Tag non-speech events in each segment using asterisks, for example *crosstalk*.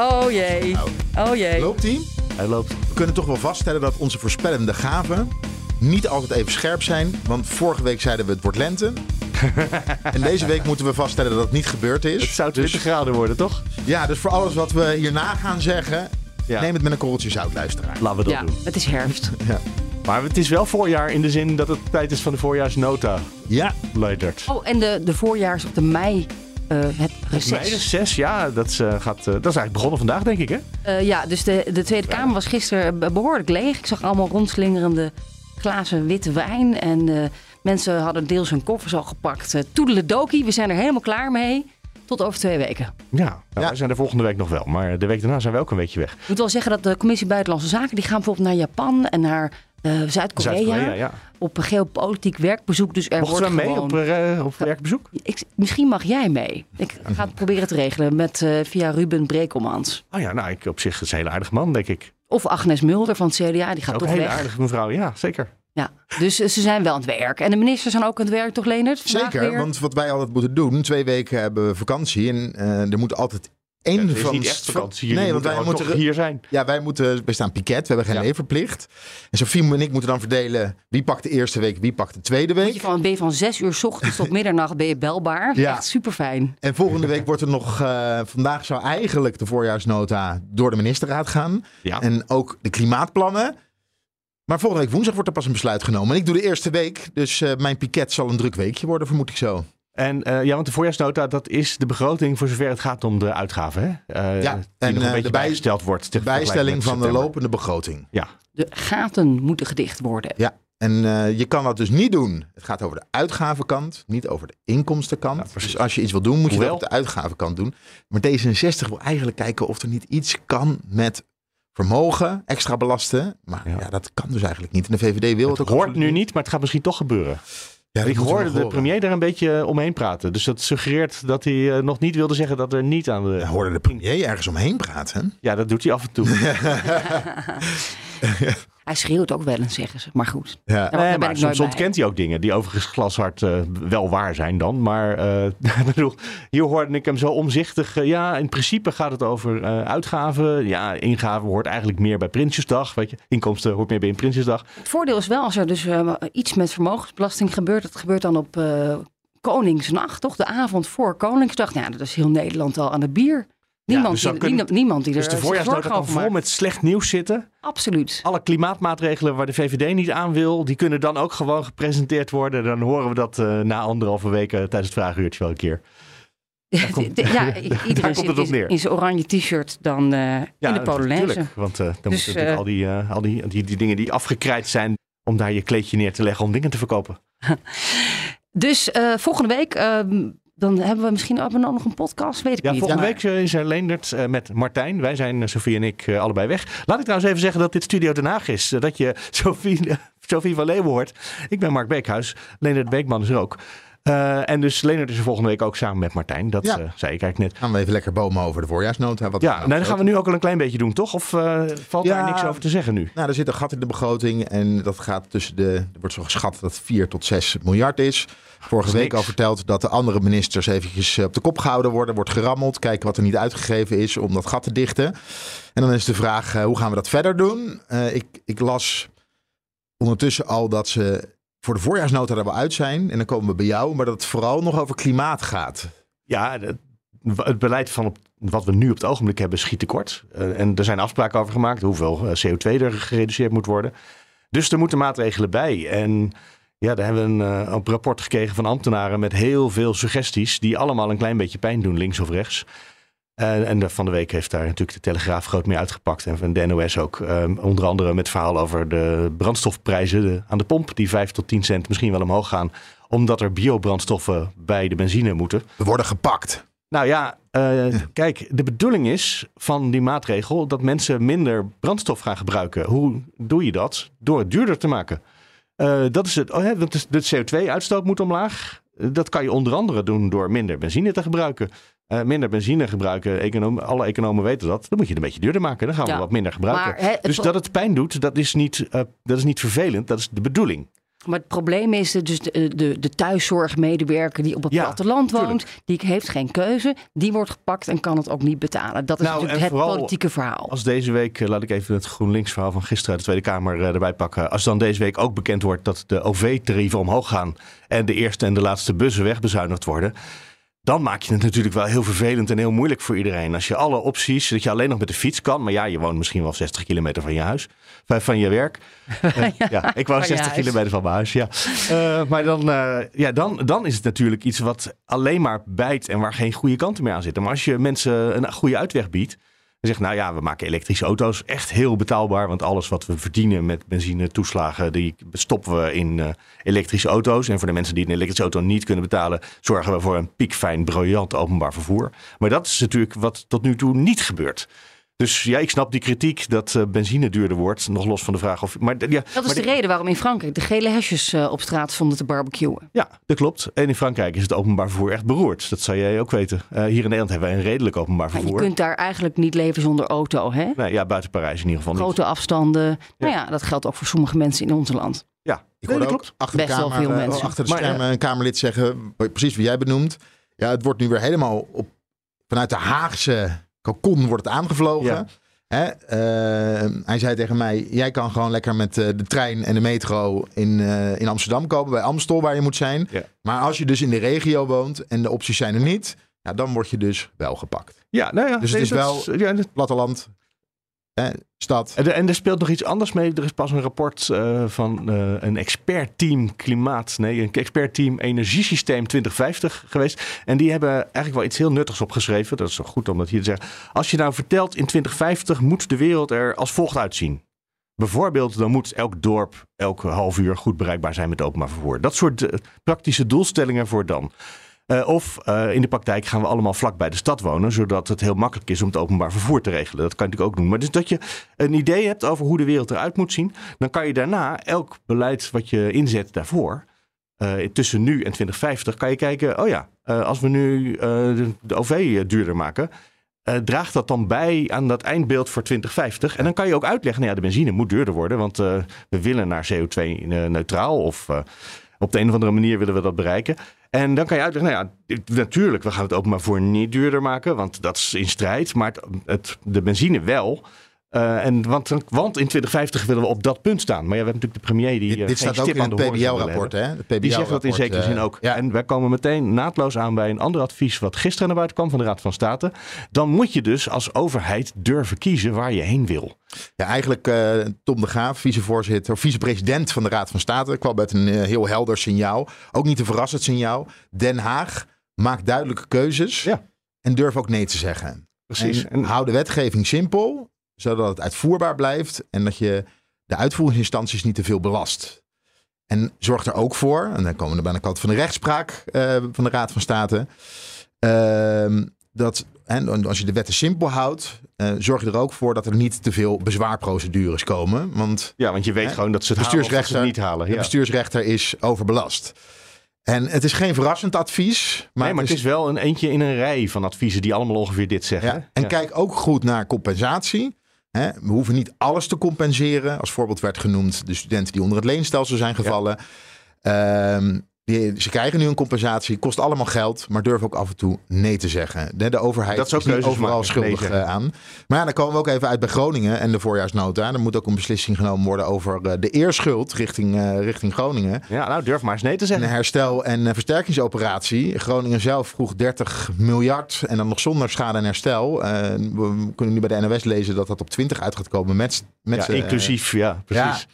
Oh jee. Oh jee. loopt die? Hij loopt. We kunnen toch wel vaststellen dat onze voorspellende gaven niet altijd even scherp zijn. Want vorige week zeiden we het wordt lente. *laughs* en deze week moeten we vaststellen dat het niet gebeurd is. Het zou 20 graden worden, toch? Ja, dus voor alles wat we hierna gaan zeggen, Ja. neem het met een korreltje zout, luisteraar. Laten we dat Ja, doen. het is herfst. *laughs* Maar het is wel voorjaar in de zin dat het tijd is van de voorjaarsnota, Ja, Leidert. Oh, en de, de voorjaars op de mei, het reces. Meiden 6, ja, dat, is, eh, gaat, eh, dat is eigenlijk begonnen vandaag, denk ik, hè? Eh, ja, dus de, de Tweede Kamer was gisteren be- behoorlijk leeg. Ik zag allemaal rondslingerende glazen witte wijn. En eh, mensen hadden deels hun koffers al gepakt. Uh, Toedeledokie, we zijn er helemaal klaar mee. Tot over twee weken. Ja, nou, Ja. wij zijn er volgende week nog wel. Maar de week daarna zijn we ook een weekje weg. Ik moet wel zeggen dat de Commissie Buitenlandse Zaken... die gaan bijvoorbeeld naar Japan en naar eh, Zuid-Korea... Ja. op een geopolitiek werkbezoek. Dus er Mochten wordt mee gewoon... op, eh, op werkbezoek? Ik, misschien mag jij mee. Ik ga het proberen te regelen met, eh, via Ruben Brekelmans. Oh ja, nou, ik op zich is een hele aardige man, denk ik. Of Agnes Mulder van het CDA, die gaat Ook toch een hele weg. aardige mevrouw, ja, zeker. Ja, dus ze zijn wel aan het werk. En de ministers zijn ook aan het werk, toch Leonard? Vandaag zeker. weer? Want wat wij altijd moeten doen, twee weken hebben we vakantie. En eh, er moet altijd één Het is van... niet echt vakantie. Jullie Nee, want wij moeten... toch hier zijn. Ja, wij moeten, we staan piket, we hebben geen Ja. leverplicht. En Sofie en ik moeten dan verdelen wie pakt de eerste week, wie pakt de tweede week. je van, ben je van zes uur 's ochtends tot *laughs* middernacht ben je belbaar. Ja. Echt super fijn. En volgende week wordt er nog, eh, vandaag zou eigenlijk de voorjaarsnota door de ministerraad gaan. Ja. En ook de klimaatplannen. Maar volgende week woensdag wordt er pas een besluit genomen. En ik doe de eerste week, dus eh, mijn piket zal een druk weekje worden, vermoed ik zo. En eh, ja, want de voorjaarsnota, dat is de begroting voor zover het gaat om de uitgaven. Hè? Eh, Ja, die en, nog een eh, beetje de bij- bijgesteld wordt. De bijstelling van de lopende begroting. Ja, De gaten moeten gedicht worden. Ja, en eh, je kan dat dus niet doen. Het gaat over de uitgavenkant, niet over de inkomstenkant. Ja, dus als je iets wil doen, moet je dat op de uitgavenkant doen. Maar D66 wil eigenlijk kijken of er niet iets kan met vermogen, extra belasten. Maar Ja. ja, dat kan dus eigenlijk niet. En de VVD wil het, het ook hoort nu niet, maar het gaat misschien toch gebeuren. Ja, ik hoorde de premier daar een beetje eh, omheen praten. Dus dat suggereert dat hij eh, nog niet wilde zeggen dat er niet aan de... Ja, hoorde de premier ergens omheen praten. Ja, dat doet hij af en toe. *laughs* *laughs* Hij schreeuwt ook wel eens, zeggen ze. Maar goed. Ja. Daar, daar Nee, ben maar ik soms nooit bij. ontkent hij ook dingen die overigens glashard eh, wel waar zijn dan. Maar eh, *laughs* ik bedoel, hier hoorde ik hem zo omzichtig. eh, ja, in principe gaat het over eh, uitgaven. Ja, ingaven hoort eigenlijk meer bij Prinsjesdag. Weet je, inkomsten hoort meer bij een Prinsjesdag. Het voordeel is wel als er dus eh, iets met vermogensbelasting gebeurt. Dat gebeurt dan op eh, Koningsnacht, toch? De avond voor Koningsdag. Nou, ja, dat is heel Nederland al aan het bier. Niemand, dus die, kunnen- niemand, die er Dus de voorjaarsnota kan vol maakt. met slecht nieuws zitten. Absoluut. Alle klimaatmaatregelen waar de VVD niet aan wil, die kunnen dan ook gewoon gepresenteerd worden. Dan horen we dat eh, na anderhalve weken tijdens het vraaguurtje wel een keer. *laughs* De- de- ja, *laughs* komt iedereen het op in, neer. in zijn oranje t-shirt dan eh, in de Polonaise. natuurlijk. Want eh, dan Dus, moeten natuurlijk al, die, al die, die, die dingen die afgekrijt zijn om daar je kleedje neer te leggen om dingen te verkopen. *laughs* Dus volgende week, ehm, dan hebben we misschien ook nog een podcast, weet ik Ja, niet. volgende Maar- week eh, is er Leendert eh, met Martijn. Wij zijn, eh, Sofie en ik, allebei weg. Laat ik trouwens even zeggen dat dit Studio Den Haag is. Dat je *laughs* Sofie, Sofie van Leeuwen hoort. Ik ben Mark Beekhuis. Leendert Beekman is er ook. Eh, en dus Leendert is er volgende week ook samen met Martijn. Dat Ja. eh, zei ik eigenlijk net. Gaan we even lekker bomen over de voorjaarsnota. Wat Ja, nou, dat gaan we nu ook al een klein beetje doen, toch? Of eh, valt Ja. daar niks over te zeggen nu? Nou, er zit een gat in de begroting en dat gaat tussen de. Er wordt zo geschat dat het 4 tot 6 miljard is. Vorige week al verteld dat de andere ministers eventjes eh, op de kop gehouden worden. Wordt gerammeld, kijken wat er niet uitgegeven is om dat gat te dichten. En dan is de vraag, eh, hoe gaan we dat verder doen? Eh, ik, ik las ondertussen al dat ze voor de voorjaarsnota er wel uit zijn. En dan komen we bij jou, maar dat het vooral nog over klimaat gaat. Ja, het, beleid van op, wat we nu op het ogenblik hebben schiet tekort. Eh, en er zijn afspraken over gemaakt hoeveel eh, CO2 er gereduceerd moet worden. Dus er moeten maatregelen bij. En ja, daar hebben we een, eh, een rapport gekregen van ambtenaren met heel veel suggesties. Die allemaal een klein beetje pijn doen, links of rechts. Eh, en de, van de week heeft daar natuurlijk de Telegraaf groot mee uitgepakt. En van de NOS ook. Eh, onder andere met verhaal over de brandstofprijzen de- aan de pomp. Die 5 tot 10 cent misschien wel omhoog gaan. Omdat er biobrandstoffen bij de benzine moeten. We worden gepakt. Nou ja, Eh, kijk, de bedoeling is van die maatregel dat mensen minder brandstof gaan gebruiken. Hoe doe je dat? Door het duurder te maken. Eh, dat is het. Oh, hè, want de CO2-uitstoot moet omlaag. Dat kan je onder andere doen door minder benzine te gebruiken. Eh, minder benzine gebruiken, econoom, alle economen weten dat. Dan moet je het een beetje duurder maken. Dan gaan we Ja. wat minder gebruiken. Maar, dus dat het pijn doet, dat is, niet, eh, dat is niet vervelend. Dat is de bedoeling. Maar het probleem is de- dus de, de, de thuiszorgmedewerker die op het Ja, platteland tuurlijk. woont, die heeft geen keuze, die wordt gepakt en kan het ook niet betalen. Dat is Nou, natuurlijk het politieke verhaal. Als deze week, eh, laat ik even het GroenLinks verhaal van gisteren uit de Tweede Kamer eh, erbij pakken. Als dan deze week ook bekend wordt dat de OV-tarieven omhoog gaan en de eerste en de laatste bussen wegbezuinigd worden. Dan maak je het natuurlijk wel heel vervelend en heel moeilijk voor iedereen. Als je alle opties, dat je alleen nog met de fiets kan. Maar ja, je woont misschien wel 60 kilometer van je huis, van je werk. *laughs* Eh, ja, ik woon van je 60 huis. kilometer van mijn huis, ja. Eh, maar dan, eh, ja, dan, dan is het natuurlijk iets wat alleen maar bijt en waar geen goede kanten meer aan zitten. Maar als je mensen een goede uitweg biedt, zegt nou ja, we maken elektrische auto's echt heel betaalbaar. Want alles wat we verdienen met benzine toeslagen, die stoppen we in eh, elektrische auto's. En voor de mensen die een elektrische auto niet kunnen betalen, zorgen we voor een piekfijn, briljant openbaar vervoer. Maar dat is natuurlijk wat tot nu toe niet gebeurt. Dus ja, ik snap die kritiek dat eh, benzine duurder wordt. Nog los van de vraag of. Maar, ja, Dat is maar de reden waarom in Frankrijk de gele hesjes eh, op straat stonden te barbecuen. Ja, dat klopt. En in Frankrijk is het openbaar vervoer echt beroerd. Dat zou jij ook weten. Eh, hier in Nederland hebben wij een redelijk openbaar Maar je vervoer. kunt daar eigenlijk niet leven zonder auto. Hè? Nee, ja, buiten Parijs in ieder geval niet. Grote afstanden. Nou ja, dat geldt ook voor sommige mensen in ons land. Ja, Ik nee, hoorde dat ook klopt. achter de, Best wel kamer, veel mensen. achter de Maar, schermen een Kamerlid zeggen, precies wie jij benoemt. Ja, het wordt nu weer helemaal op, vanuit de Haagse kokon wordt het aangevlogen. Ja. Hè? eh, hij zei tegen mij, jij kan gewoon lekker met eh, de trein en de metro in, eh, in Amsterdam komen, bij Amstel waar je moet zijn. Ja. Maar als je dus in de regio woont en de opties zijn er niet, ja, dan word je dus wel gepakt. Ja, nou ja. Dus het nee, is wel- ja, dat- Platteland, stad. en, en er speelt nog iets anders mee. Er is pas een rapport eh, van eh, een expertteam klimaat. Nee, een expertteam energiesysteem 2050 geweest. En die hebben eigenlijk wel iets heel nuttigs opgeschreven. Dat is zo goed om dat hier te zeggen. Als je nou vertelt in 2050 moet de wereld er als volgt uitzien. Bijvoorbeeld, dan moet elk dorp elke half uur goed bereikbaar zijn met openbaar vervoer. Dat soort eh, praktische doelstellingen voor dan. Eh, of eh, in de praktijk gaan we allemaal vlak bij de stad wonen, zodat het heel makkelijk is om het openbaar vervoer te regelen. Dat kan je natuurlijk ook doen. Maar dus dat je een idee hebt over hoe de wereld eruit moet zien, dan kan je daarna elk beleid wat je inzet daarvoor, eh, tussen nu en 2050, kan je kijken, oh ja, als we nu de, de OV duurder maken, eh, draagt dat dan bij aan dat eindbeeld voor 2050? En dan kan je ook uitleggen, nou ja, de benzine moet duurder worden, want we willen naar CO2-neutraal of op de een of andere manier willen we dat bereiken. En dan kan je uitleggen, nou ja, natuurlijk, we gaan het openbaar voor niet duurder maken, want dat is in strijd, maar het- de benzine wel. Eh, en want, want in 2050 willen we op dat punt staan. Maar ja, we hebben natuurlijk de premier die Dit, eh, dit staat ook in het PBL-rapport. hè? Het PBL Die zegt dat in zekere eh, zin ook. Ja. En wij komen meteen naadloos aan bij een ander advies wat gisteren naar buiten kwam van de Raad van State. Dan moet je dus als overheid durven kiezen waar je heen wil. Ja, eigenlijk Tom de Graaf, vicevoorzitter, of vicepresident van de Raad van State, kwam met een heel helder signaal. Ook niet een verrassend signaal. Den Haag maakt duidelijke keuzes Ja. en durf ook nee te zeggen. Precies. En En, hou de wetgeving simpel, zodat het uitvoerbaar blijft en dat je de uitvoeringsinstanties niet te veel belast. En zorg er ook voor, en dan komen we bij de kant van de rechtspraak eh, van de Raad van State, ehm, dat en als je de wetten simpel houdt, eh, zorg je er ook voor dat er niet te veel bezwaarprocedures komen. Want ja, want je weet Hè? gewoon dat ze het halen Bestuursrechter- niet halen. de Ja. bestuursrechter is overbelast. En het is geen verrassend advies, maar, nee, maar het is wel een eentje in een rij van adviezen die allemaal ongeveer dit zeggen. Ja, en Ja. kijk ook goed naar compensatie. We hoeven niet alles te compenseren. Als voorbeeld werd genoemd de studenten die onder het leenstelsel zijn gevallen. Ehm, die, ze krijgen nu een compensatie, kost allemaal geld, maar durf ook af en toe nee te zeggen. De, de overheid Dat is, ook overal maken, schuldig eh, aan. Maar ja, dan komen we ook even uit bij Groningen en de voorjaarsnota. Er moet ook een beslissing genomen worden over eh, de eerschuld richting, eh, richting Groningen. Ja, nou durf maar eens nee te Een zeggen. herstel- en versterkingsoperatie. Groningen zelf vroeg 30 miljard en dan nog zonder schade en herstel. We kunnen nu bij de NOS lezen dat dat op 20 uit gaat komen met, met Ja, inclusief, ja, precies.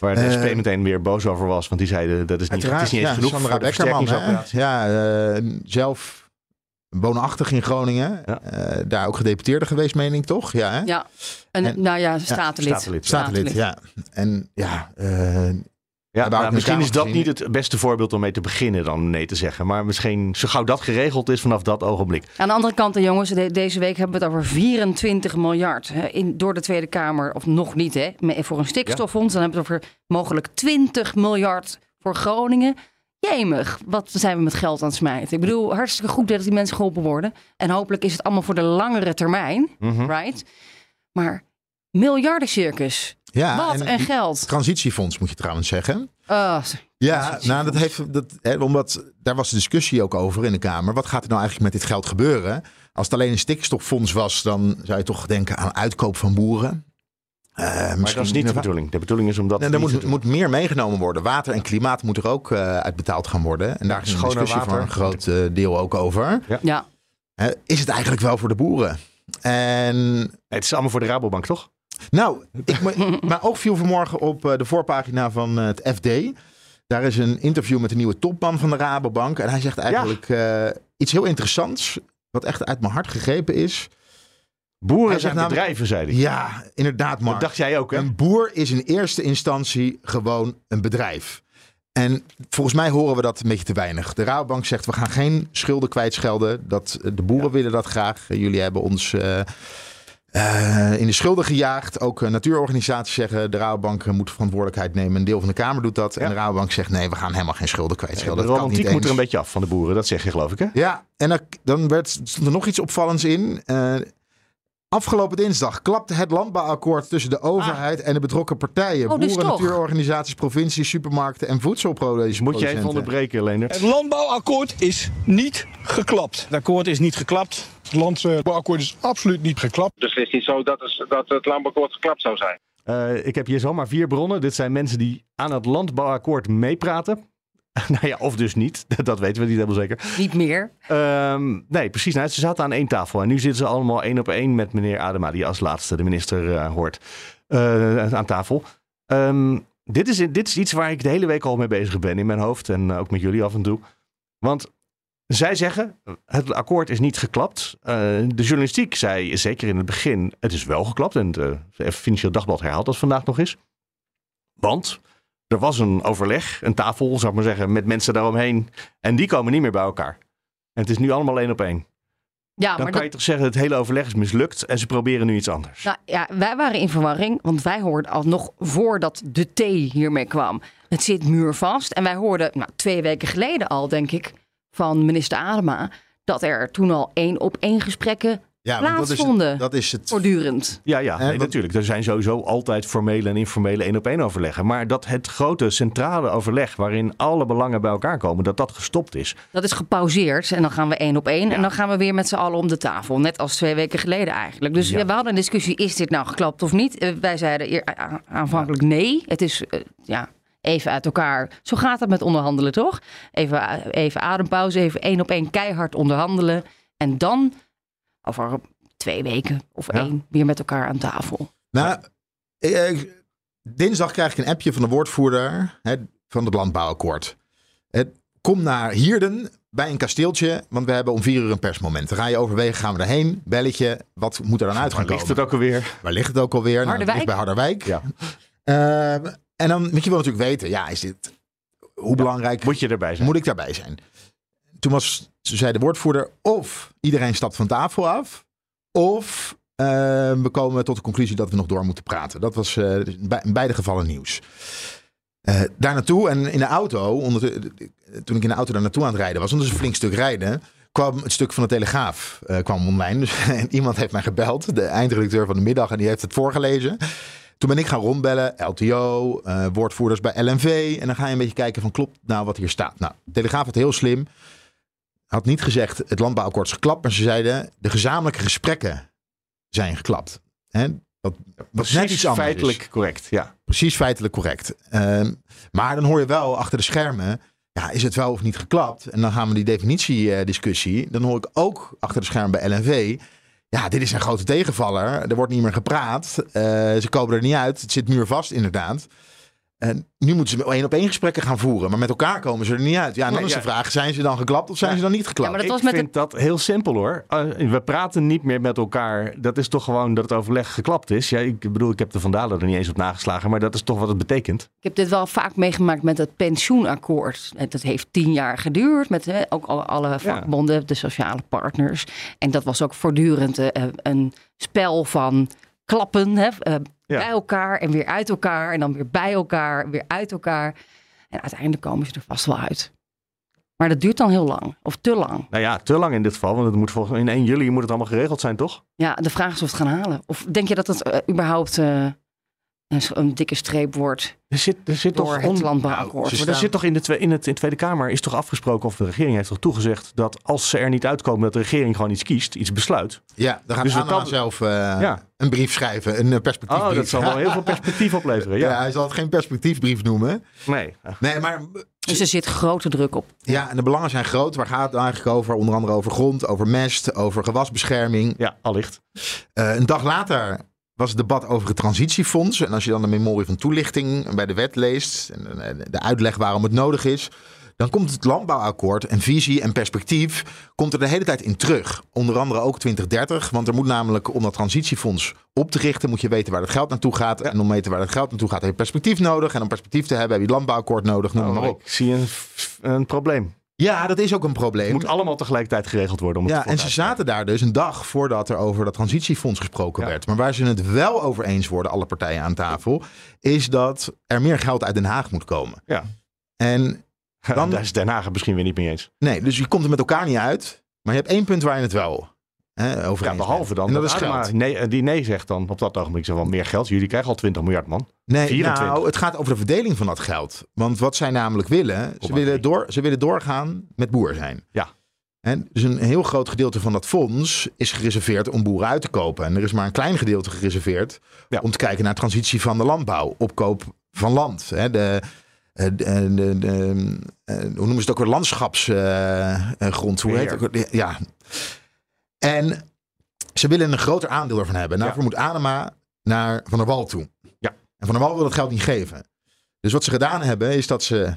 Waar de SP meteen weer boos over was. Want die zeiden dat is niet, het is niet eens ja, genoeg Sandra voor de Beckerman. Ja, eh, zelf woonachtig in Groningen. Ja. Eh, daar ook gedeputeerde geweest, meen ik toch? Ja, hè? Ja, en, En- nou ja, statenlid. statenlid. Statenlid, ja. En ja, eh, Ja, Ja, nou, misschien is dat niet het beste voorbeeld om mee te beginnen dan nee te zeggen. Maar misschien zo gauw dat geregeld is vanaf dat ogenblik. Aan de andere kant, jongens, de- deze week hebben we het over 24 miljard hè, in, door de Tweede Kamer. Of nog niet, hè, voor een stikstoffonds. Dan hebben we het over mogelijk 20 miljard voor Groningen. Jemig, wat zijn we met geld aan het smijten? Ik bedoel, hartstikke goed dat die mensen geholpen worden. En hopelijk is het allemaal voor de langere termijn, Mhm. right? Maar miljardencircus, Ja, wat en een geld. Transitiefonds moet je trouwens zeggen. Ah, Ja, nou, dat heeft, dat, hè, omdat daar was de discussie ook over in de Kamer. Wat gaat er nou eigenlijk met dit geld gebeuren? Als het alleen een stikstoffonds was, dan zou je toch denken aan uitkoop van boeren. Eh, Maar dat is niet de bedoeling. De bedoeling is om dat Nee, er moet, moet meer meegenomen worden. Water en klimaat moet er ook eh, uitbetaald gaan worden. En daar is een discussie voor water. een groot eh, deel ook over. ja, Hè, is het eigenlijk wel voor de boeren? En Het is allemaal voor de Rabobank, toch? nou, ik, *laughs* mijn oog viel vanmorgen op eh, de voorpagina van het FD. Daar is een interview met de nieuwe topman van de Rabobank. En hij zegt eigenlijk eh, iets heel interessants. Wat echt uit mijn hart gegrepen is. Boeren zijn namelijk- bedrijven, zei hij. Ja, inderdaad, Dat Mark. dacht jij ook, hè? Een boer is in eerste instantie gewoon een bedrijf. En volgens mij horen we dat een beetje te weinig. De Rabobank zegt we gaan geen schulden kwijtschelden. Dat, de boeren willen dat graag. Jullie hebben ons eh, eh, in de schulden gejaagd. Ook eh, natuurorganisaties zeggen de Rabobank moet verantwoordelijkheid nemen. Een deel van de Kamer doet dat. Ja. En de Rabobank zegt nee, we gaan helemaal geen schulden De kwijtschelden. dat kan romantiek niet moet er een beetje af van de boeren. Dat zeg je, geloof ik, hè? Ja, en dan, werd, stond er nog iets opvallends in. Eh, afgelopen dinsdag klapte het landbouwakkoord tussen de overheid en de betrokken partijen. Oh, dus boeren, toch? natuurorganisaties, provincies, supermarkten en voedselproducenten. Moet je even onderbreken, Leonard. Het landbouwakkoord is niet geklapt. Het akkoord is niet geklapt. Het landbouwakkoord is absoluut niet geklapt. Dus het is niet zo dat, het- dat het landbouwakkoord geklapt zou zijn. Eh, ik heb hier zomaar vier bronnen. Dit zijn mensen die aan het landbouwakkoord meepraten. *laughs* nou ja, of dus niet. *laughs* Dat weten we niet helemaal zeker. niet meer. Ehm, nee, precies. Nou, ze zaten aan één tafel. En nu zitten ze allemaal één op één met meneer Adema, die als laatste de minister eh, hoort, eh, aan tafel. Ehm, dit, is, dit is iets waar ik de hele week al mee bezig ben in mijn hoofd. En ook met jullie af en toe. Want zij zeggen, het akkoord is niet geklapt. Eh, de journalistiek zei, zeker in het begin, het is wel geklapt. En het Financieel Dagblad herhaalt dat vandaag nog eens. Want er was een overleg, een tafel, zou ik maar zeggen, met mensen daaromheen. En die komen niet meer bij elkaar. En het is nu allemaal één op één. Ja, Dan maar kan dat, je toch zeggen, het hele overleg is mislukt en ze proberen nu iets anders. Nou ja, wij waren in verwarring, want wij hoorden al nog voordat de T hiermee kwam. Het zit muurvast. En wij hoorden nou, twee weken geleden al, denk ik, van minister Adema, dat er toen al één op één gesprekken Ja, want dat is, plaatsvonden. het, dat is het. voortdurend. Ja, ja, Eh, nee, natuurlijk. Er zijn sowieso altijd formele en informele één op één overleggen. Maar dat het grote centrale overleg waarin alle belangen bij elkaar komen, dat dat gestopt is. Dat is gepauzeerd en dan gaan we één op één. Ja. En dan gaan we weer met z'n allen om de tafel. Net als twee weken geleden eigenlijk. Dus Ja. we hadden een discussie, is dit nou geklapt of niet? Eh, wij zeiden aanvankelijk nee. Het is eh, ja, even uit elkaar. Zo gaat het met onderhandelen, toch? Even, even adempauze, even één op één keihard onderhandelen. En dan, over twee weken of Ja. één, weer met elkaar aan tafel. Nou, eh, dinsdag krijg ik een appje van de woordvoerder hè, van het landbouwakkoord. Het, kom naar Hierden bij een kasteeltje, want we hebben om vier uur een persmoment. Dan ga je overwegen, gaan we daarheen? Belletje, wat moet er dan uit gaan Waar ligt komen? het ook alweer? Waar ligt het ook alweer? Nou, het Harderwijk? ligt bij Harderwijk. Ja. Ehm, en dan moet je wel natuurlijk weten, ja, is dit, hoe belangrijk Moet je erbij zijn? moet ik daarbij zijn? Toen, was, toen zei de woordvoerder, of iedereen stapt van tafel af, of eh, we komen tot de conclusie dat we nog door moeten praten. Dat was eh, bij- in beide gevallen nieuws. Eh, daar naartoe en in de auto, onder de- toen ik in de auto daar naartoe aan het rijden was, want een flink stuk rijden, kwam het stuk van de Telegraaf kwam online. *laughs* Dus, en iemand heeft mij gebeld, de eindredacteur van de middag, en die heeft het voorgelezen. Toen ben ik gaan rondbellen, LTO, woordvoerders bij LNV. En dan ga je een beetje kijken van klopt nou wat hier staat. Nou, de Telegraaf had heel slim. Had niet gezegd het landbouwakkoord is geklapt. Maar ze zeiden de gezamenlijke gesprekken zijn geklapt. Hè? Net iets anders feitelijk is. correct, ja. Precies feitelijk correct. Ehm, maar dan hoor je wel achter de schermen. Ja, is het wel of niet geklapt? En dan gaan we die definitiediscussie. Dan hoor ik ook achter de schermen bij LNV. Ja, dit is een grote tegenvaller. Er wordt niet meer gepraat. Eh, ze komen er niet uit. Het zit muurvast inderdaad. En nu moeten ze één op één gesprekken gaan voeren. Maar met elkaar komen ze er niet uit. Ja, en dan Nee, is ja. de vraag, zijn ze dan geklapt of zijn ze dan niet geklapt? Ja, maar dat ik vind dat heel simpel hoor. Uh, we praten niet meer met elkaar. Dat is toch gewoon dat het overleg geklapt is. Ja, ik bedoel, ik heb de Vandalen er niet eens op nageslagen. Maar dat is toch wat het betekent. Ik heb dit wel vaak meegemaakt met het pensioenakkoord. En Dat heeft tien jaar geduurd met hè, ook alle, alle vakbonden, de sociale partners. En dat was ook voortdurend eh, een spel van klappen hè, eh, Ja. bij elkaar en weer uit elkaar. En dan weer bij elkaar, weer uit elkaar. En uiteindelijk komen ze er vast wel uit. Maar dat duurt dan heel lang, of te lang. Nou ja, te lang in dit geval. Want het moet volgens in 1 juli moet het allemaal geregeld zijn, toch? Ja, de vraag is of we het gaan halen. Of denk je dat het eh, überhaupt eh, een, dikke streep wordt Er zit, er zit door toch het landbouwakkoord? Nou, er zit toch in de, twe- in, het, in de Tweede Kamer is toch afgesproken, of de regering heeft toch toegezegd, dat als ze er niet uitkomen, dat de regering gewoon iets kiest, iets besluit. Ja, dan gaat Dus Anna dat- zelf eh, Ja. een brief schrijven. Een eh, perspectiefbrief. Oh, dat zal wel heel veel *laughs* perspectief opleveren. Ja. Ja. hij zal het geen perspectiefbrief noemen. Nee. Nee, maar Dus er zit grote druk op. ja, en de belangen zijn groot. Waar gaat het eigenlijk over? Onder andere over grond, over mest, over gewasbescherming. Ja, allicht. Eh, een dag later was het debat over het transitiefonds. En als je dan de memorie van toelichting bij de wet leest... en de uitleg waarom het nodig is... dan komt het landbouwakkoord en visie en perspectief... komt er de hele tijd in terug. Onder andere ook 2030. Want er moet namelijk om dat transitiefonds op te richten... moet je weten waar het geld naartoe gaat. En om te weten waar het geld naartoe gaat heb je perspectief nodig. En om perspectief te hebben heb je het landbouwakkoord nodig. Noem maar Oh, op. ik zie een, een probleem. Ja, dat is ook een Het probleem. moet allemaal tegelijkertijd geregeld worden. Om het Ja, en ze zaten daar dus een dag voordat er over dat transitiefonds gesproken Ja. werd. Maar waar ze het wel over eens worden, alle partijen aan tafel, is dat er meer geld uit Den Haag moet komen. Ja. En *laughs* Dan- Daar is Den Haag het misschien weer niet mee eens. nee, dus je komt er met elkaar niet uit. Maar je hebt één punt waar je het wel hè, over Ja, behalve dan En dat, is Adema geld. Nee, eh, die nee zegt dan op dat ogenblik zo van meer geld. Jullie krijgen al 20 miljard man. Nee, 24. nou, het gaat over de verdeling van dat geld. Want wat zij namelijk willen, ze willen, door, ze willen doorgaan met boer zijn. Ja. En dus een heel groot gedeelte van dat fonds is gereserveerd om boeren uit te kopen. En er is maar een klein gedeelte gereserveerd Ja. om te kijken naar transitie van de landbouw. Opkoop van land. Hè, de, eh, de, de, de, eh, hoe noemen ze het ook weer? Landschapsgrond. hoe heet het? Ja. En ze willen een groter aandeel ervan hebben. Daarvoor moet Adema naar Van der Wal toe. Ja. En Van der Wal wil dat geld niet geven. Dus wat ze gedaan hebben, is dat ze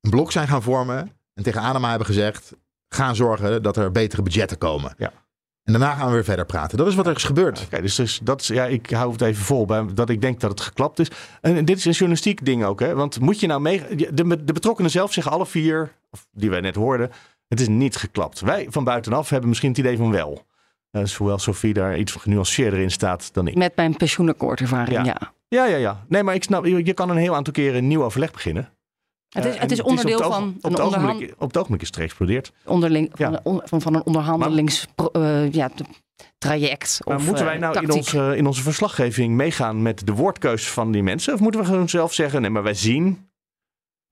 een blok zijn gaan vormen. En tegen Adema hebben gezegd, ga zorgen dat er betere budgetten komen. Ja. En daarna gaan we weer verder praten. Dat is wat er is gebeurd. Oké, dus, dus dat is, ja, ik hou het even vol bij dat ik denk dat het geklapt is. En dit is een journalistiek ding ook, hè? Want moet je nou mee. De, de betrokkenen zelf zeggen alle vier, die wij net hoorden, het is niet geklapt. Wij van buitenaf hebben misschien het idee van wel. Eh, dus hoewel Sophie daar iets genuanceerder in staat dan ik. Met mijn pensioenakkoordervaring, Ja. ja. Ja, ja, ja. Nee, maar ik snap, je je kan een heel aantal keren een nieuw overleg beginnen. Het Eh, is, en het is op onderdeel het oog- van, op een het, ogenblik, op het ogenblik is het geëxplodeerd. onderling, Ja. van, een van, van een onderhandelingstraject. ja, t- traject Maar of moeten eh, wij nou in onze, in onze verslaggeving meegaan met de woordkeus van die mensen? Of moeten we gewoon zelf zeggen, nee, maar wij zien...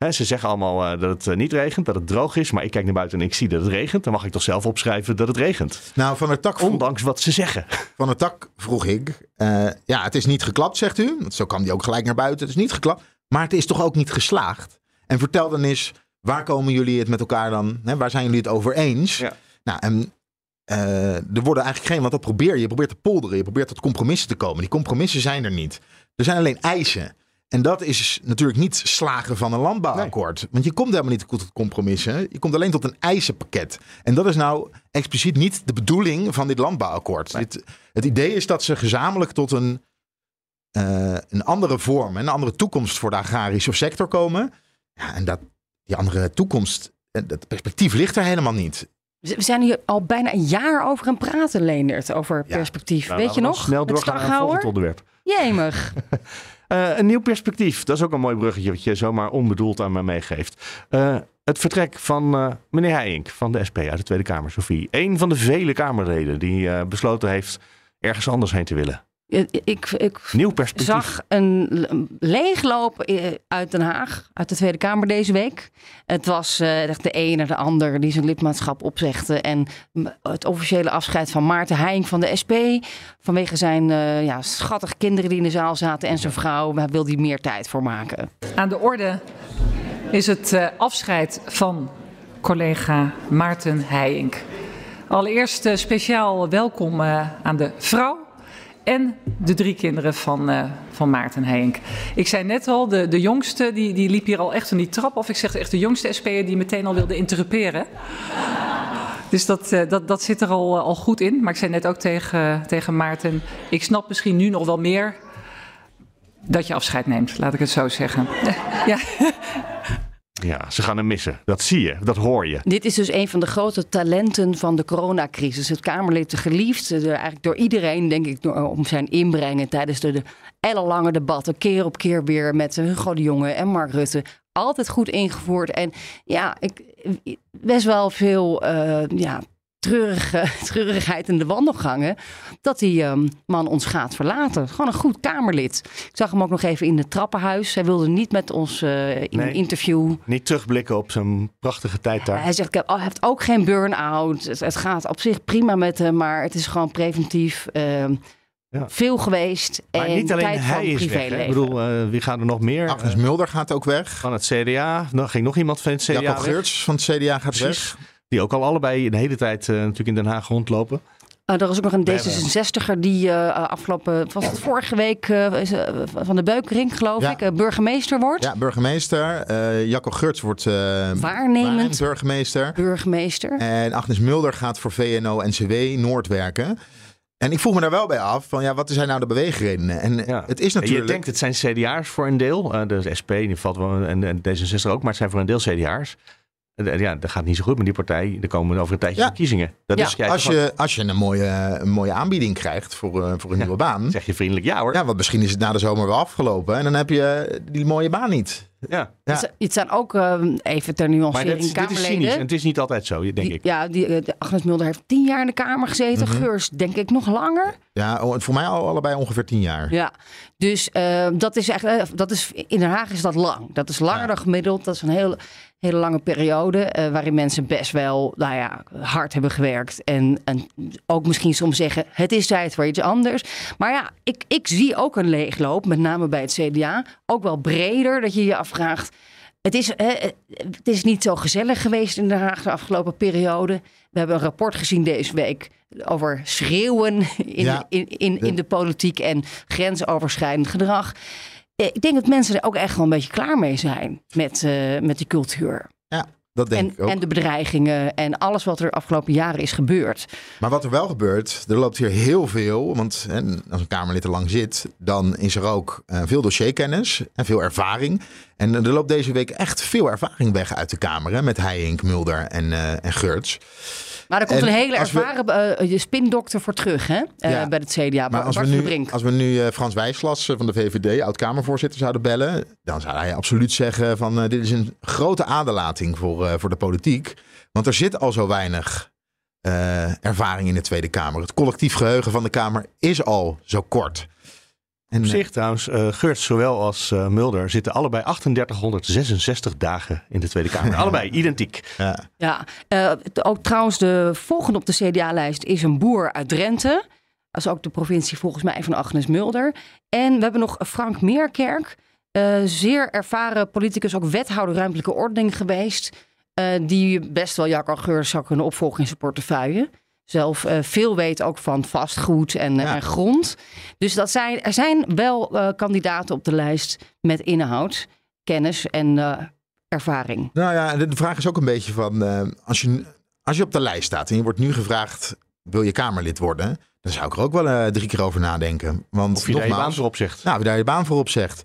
Ze zeggen allemaal eh, dat het eh, niet regent, dat het droog is. Maar ik kijk naar buiten en ik zie dat het regent. Dan mag ik toch zelf opschrijven dat het regent. Nou, van der Tak vroeg, Ondanks wat ze zeggen. van der tak vroeg ik. eh, ja, het is niet geklapt, zegt u. Want zo kwam die ook gelijk naar buiten. Het is niet geklapt. Maar het is toch ook niet geslaagd? En vertel dan eens, waar komen jullie het met elkaar dan? Hè, waar zijn jullie het over eens? Ja. Nou, en er worden eigenlijk geen, want dat probeer je. Je probeert te polderen, je probeert tot compromissen te komen. Die compromissen zijn er niet. Er zijn alleen eisen. En dat is natuurlijk niet slagen van een landbouwakkoord. Want je komt helemaal niet tot compromissen. Je komt alleen tot een eisenpakket. En dat is nou expliciet niet de bedoeling van dit landbouwakkoord. Dit, het idee is dat ze gezamenlijk tot een, eh, een andere vorm, een andere toekomst voor de agrarische sector komen. Ja, en dat, die andere toekomst, eh, dat perspectief ligt er helemaal niet. We zijn hier al bijna een jaar over aan het praten, Leendert, over Ja. perspectief. Nou, Weet je nog? Snel doorgaan naar het onderwerp. *laughs* *laughs* Jemig. Eh, een nieuw perspectief. Dat is ook een mooi bruggetje wat je zomaar onbedoeld aan mij meegeeft. Eh, het vertrek van eh, meneer Heijink van de SP uit de Tweede Kamer, Sophie. Een van de vele Kamerleden die besloten heeft ergens anders heen te willen. Ik, ik Nieuw perspectief. zag een leegloop eh, uit Den Haag, uit de Tweede Kamer deze week. Het was eh, echt de een naar de ander die zijn lidmaatschap opzegde. En het officiële afscheid van Maarten Heijn van de SP. Vanwege zijn eh, ja, schattige kinderen die in de zaal zaten en zijn vrouw. Daar wil hij meer tijd voor maken. Aan de orde is het eh, afscheid van collega Maarten Heijink. Allereerst speciaal welkom eh, aan de vrouw en de drie kinderen van, uh, van Maarten Henk. Ik zei net al, de, de jongste die, die liep hier al echt van die trap af. Ik zeg echt de jongste SP'er die meteen al wilde interruperen. *laughs* Dus dat, uh, dat, dat zit er al, al goed in. Maar ik zei net ook tegen, tegen Maarten, ik snap misschien nu nog wel meer dat je afscheid neemt, laat ik het zo zeggen. *laughs* ja. Ja, ze gaan hem missen. Dat zie je, dat hoor je. Dit is dus een van de grote talenten van de coronacrisis. Het Kamerlid geliefd, eigenlijk door iedereen, denk ik, om zijn inbrengen tijdens de, ellenlange debatten, keer op keer weer met Hugo de Jonge en Mark Rutte. Altijd goed ingevoerd. En ja, ik, best wel veel ja, treurige, *laughs* treurigheid in de wandelgangen. Dat die um, man ons gaat verlaten. Gewoon een goed Kamerlid. Ik zag hem ook nog even in het trappenhuis. Hij wilde niet met ons uh, in nee, een interview. Niet terugblikken op zijn prachtige tijd daar. Hij zegt, hij heeft ook geen burn-out. Het, het, gaat op zich prima met hem, maar het is gewoon preventief. Uh, ja. Veel geweest. Maar en niet alleen tijd hij is weg. Ik bedoel, uh, wie gaat er nog meer? Agnes Mulder gaat ook weg. Van het CDA. Nog, ging nog iemand van het CDA Jacob Geurts van het CDA gaat Precies. weg. Die ook al allebei de hele tijd uh, natuurlijk in Den Haag rondlopen. Uh, er was ook nog een D66er die uh, afgelopen, was het vorige week van de Beukering, geloof Ja. ik, burgemeester wordt. Ja, burgemeester. Uh, Jacco Geurts wordt Waarnemend burgemeester. burgemeester. En Agnes Mulder gaat voor VNO-NCW Noord werken. En ik vroeg me daar wel bij af, van ja, wat zijn nou de beweegredenen? En Ja. het is natuurlijk... Je denkt, het zijn CDA'ers voor een deel. Uh, de SP die valt wel, en, en D66 ook, maar het zijn voor een deel CDA'ers. Uh, ja, dat gaat niet zo goed met die partij. Er komen over een tijdje Ja. verkiezingen. Dat Ja, is, ja, als, je, als je een mooie, een mooie aanbieding krijgt voor, eh, voor een nieuwe baan... zeg je vriendelijk ja hoor. Ja, want misschien is het na de zomer wel afgelopen. En dan heb je die mooie baan niet. Ja. Ja. Het- Het zijn ook, eh, even ter Maar nuancering, dit is Kamerleden. cynisch. En het is niet altijd zo, denk Die- ik. Ja, die, eh, de Agnes Mulder heeft tien jaar in de Kamer gezeten. Mhm. Geurs denk ik nog langer. Ja, oh, voor mij al allebei ongeveer tien jaar. Ja, dus eh, dat is echt, eh, dat is, in Den Haag is dat lang. Dat is langer Ja. dan gemiddeld. Dat is een heel, hele lange periode eh, waarin mensen best wel nou ja, hard hebben gewerkt. En, en ook misschien soms zeggen, het is tijd voor iets anders. Maar ja, ik, ik zie ook een leegloop, met name bij het CDA. Ook wel breder, dat je je afvraagt... Het is, hè, het is niet zo gezellig geweest in Den Haag de afgelopen periode. We hebben een rapport gezien deze week over schreeuwen in, Ja. in, in, in de politiek en grensoverschrijdend gedrag. Eh, Ik denk dat mensen er ook echt wel een beetje klaar mee zijn met, eh, met die cultuur. Dat denk En, ik ook. en de bedreigingen en alles wat er de afgelopen jaren is gebeurd. Maar wat er wel gebeurt, er loopt hier heel veel. Want hè, als een Kamerlid er lang zit, dan is er ook eh, veel dossierkennis en veel ervaring. En er loopt deze week echt veel ervaring weg uit de Kamer. Hè, met Heijink, Mulder en, eh en Geurts. Maar er komt En een hele we- ervaren eh, je spindokter voor terug hè? eh, Ja. bij het CDA. Maar als we, nu, als we nu eh, Frans Wijslas eh, van de VVD, oud-Kamervoorzitter, zouden bellen... dan zou hij absoluut zeggen van eh, dit is een grote aderlating voor, eh, voor de politiek. Want er zit al zo weinig eh, ervaring in de Tweede Kamer. Het collectief geheugen van de Kamer is al zo kort. En, Op eh, zich trouwens, eh Geurts zowel als eh, Mulder zitten allebei 3866 dagen in de Tweede Kamer. *laughs* allebei identiek. ja. Ja, eh, ook trouwens de volgende op de CDA-lijst is een boer uit Drenthe. Dat is ook de provincie volgens mij van Agnes Mulder. En we hebben nog Frank Meerkerk. eh, zeer ervaren politicus, ook wethouder ruimtelijke ordening geweest. eh, die best wel Jacco Geurs zou kunnen opvolgen in zijn portefeuille. Zelf eh, veel weet ook van vastgoed en, eh, Ja. en grond. Dus dat zijn, er zijn wel eh, kandidaten op de lijst met inhoud, kennis en eh, ervaring. Nou ja, de de vraag is ook een beetje van... eh, als, je, als je op de lijst staat en je wordt nu gevraagd... wil je Kamerlid worden? Dan zou ik er ook wel eh, drie keer over nadenken. Want Of je daar je baan voor opzegt. Nou, wie daar je baan voor opzegt.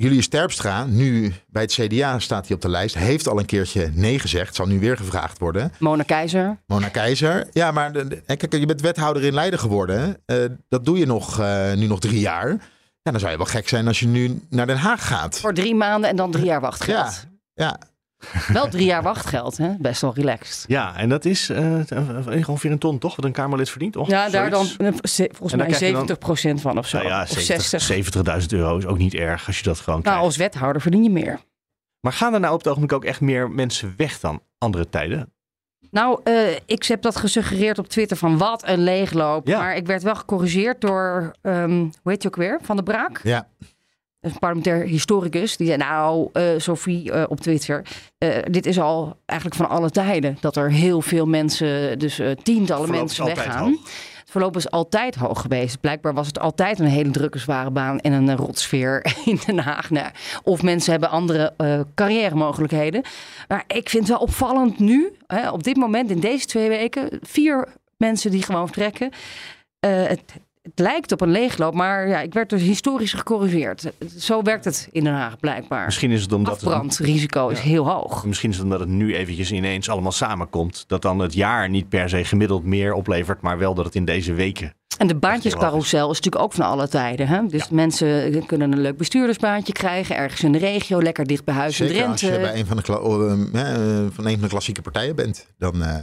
Julius Terpstra, nu bij het CDA staat hij op de lijst, heeft al een keertje nee gezegd. Zal nu weer gevraagd worden. Mona Keizer. Mona Keizer. Ja, maar kijk, je bent wethouder in Leiden geworden. Eh, dat doe je nog, eh, nu nog drie jaar. Ja, dan zou je wel gek zijn als je nu naar Den Haag gaat. Voor drie maanden en dan drie jaar wachtgeld. Ja, Wel drie jaar wachtgeld, hè? Best wel relaxed. Ja, en dat is eh, ongeveer een ton, toch? Wat een Kamerlid verdient? Och, Ja, daar dan eh, volgens dan mij krijg je dan- 70% van of zo. Nou ja, of 70 60. 70.000 euro is ook niet erg als je dat gewoon Nou, krijgt. als wethouder verdien je meer. Maar gaan er nou op het ogenblik ook echt meer mensen weg dan andere tijden? Nou, ik heb dat gesuggereerd op Twitter van wat een leegloop. Ja. Maar ik werd wel gecorrigeerd door, ehm, hoe heet je ook weer? Van de Braak. ja. Een parlementair historicus. Die zei, nou, eh, Sophie eh, op Twitter. eh, dit is al eigenlijk van alle tijden. Dat er heel veel mensen, dus tientallen mensen weggaan. Het verloop is altijd hoog geweest. Blijkbaar was het altijd een hele drukke zware baan en een rotsfeer *laughs* in Den Haag. Nou, of mensen hebben andere uh, carrière mogelijkheden. Maar ik vind het wel opvallend nu, hè, op dit moment in deze twee weken, vier mensen die gewoon vertrekken. Uh, het, het lijkt op een leegloop, maar ja, ik werd dus historisch gecorrigeerd. Zo werkt het in Den Haag blijkbaar. Misschien is het omdat Afbrandrisico is heel hoog. Misschien is het omdat het nu eventjes ineens allemaal samenkomt. Dat dan het jaar niet per se gemiddeld meer oplevert, maar wel dat het in deze weken en de baantjescarousel is natuurlijk ook van alle tijden. Hè? Dus mensen kunnen een leuk bestuurdersbaantje krijgen, ergens in de regio, lekker dicht bij huis Zeker, in Drenthe. als je bij een van de, uh, van een van de klassieke partijen bent, dan uh,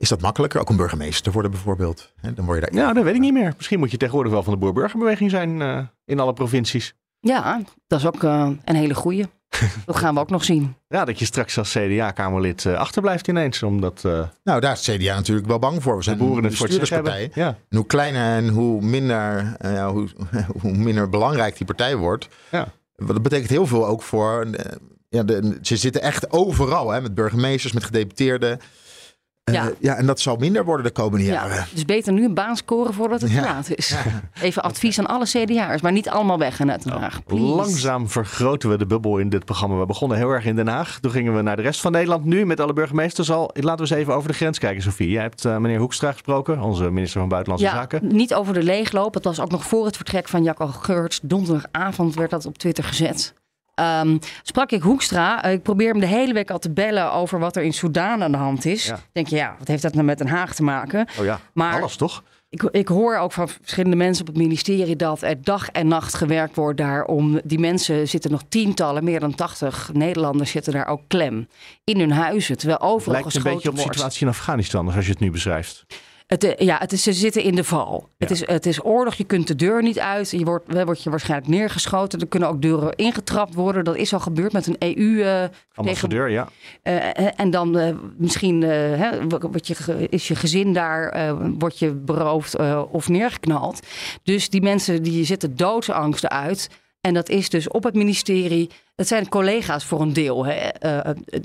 is dat makkelijker. Ook een burgemeester te worden bijvoorbeeld. Dan word je daar... Ja, dat weet ik niet meer. Misschien moet je tegenwoordig wel van de boer-burgerbeweging zijn uh, in alle provincies. Ja, dat is ook uh, een hele goeie. *laughs* dat gaan we ook nog zien. Ja, dat je straks als CDA-Kamerlid uh, achterblijft ineens. Omdat, nou, daar is het CDA natuurlijk wel bang voor. We zijn boeren een bestuurderspartij. Ja. En hoe kleiner en hoe minder, ja, hoe, *laughs* hoe, minder belangrijk die partij wordt. Ja. Dat betekent heel veel ook voor... ja, de, ze zitten echt overal, hè, met burgemeesters, met gedeputeerden. Ja. Uh, ja, en dat zal minder worden de komende jaren. Ja, dus beter nu een baan scoren voordat het te laat is. Even advies aan alle CDA'ers, maar niet allemaal weg in Den Haag. Langzaam vergroten we de bubbel in dit programma. We begonnen heel erg in Den Haag. Toen gingen we naar de rest van Nederland. Nu met alle burgemeesters al. Laten we eens even over de grens kijken, Sofie. Jij hebt uh, meneer Hoekstra gesproken, onze minister van Buitenlandse ja, Zaken. Niet over de leegloop. Het was ook nog voor het vertrek van Jacco Geurts. Donderdagavond werd dat op Twitter gezet. Um, sprak ik Hoekstra. Uh, ik probeer hem de hele week al te bellen over wat er in Soedan aan de hand is. Ja. Denk je, ja, wat heeft dat nou met Den Haag te maken? Oh ja, maar alles toch? Ik, ik hoor ook van verschillende mensen op het ministerie dat er dag en nacht gewerkt wordt daar om. Die mensen zitten nog tientallen, meer dan 80 Nederlanders zitten daar ook klem in hun huizen. Terwijl overal Lijkt een beetje op de situatie in Afghanistan, als je het nu beschrijft. Het, eh, ja, het is, ze zitten in de val. Ja. Het, is, het is oorlog, je kunt de deur niet uit. Je wordt, wordt je waarschijnlijk neergeschoten. Er kunnen ook deuren ingetrapt worden. Dat is al gebeurd met een EU. Uh, Ambassadeur, ja. Uh, en dan uh, misschien hè, je, is je gezin daar, wordt je beroofd of neergeknald. Dus die mensen die zitten doodsangsten uit. En dat is dus op het ministerie. Het zijn collega's voor een deel. Hè?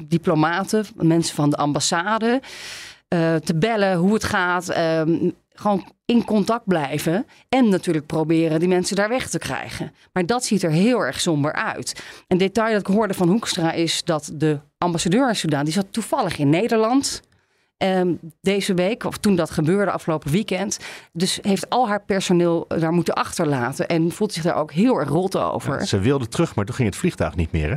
diplomaten, mensen van de ambassade. Uh, te bellen hoe het gaat. Uh, gewoon in contact blijven. En natuurlijk proberen die mensen daar weg te krijgen. Maar dat ziet er heel erg somber uit. Een detail dat ik hoorde van Hoekstra is dat de ambassadeur in Sudan... die zat toevallig in Nederland... Um, deze week, of toen dat gebeurde afgelopen weekend. Dus heeft al haar personeel daar moeten achterlaten. En voelt zich daar ook heel erg rot over. Ze wilde terug, maar toen ging het vliegtuig niet meer. Hè?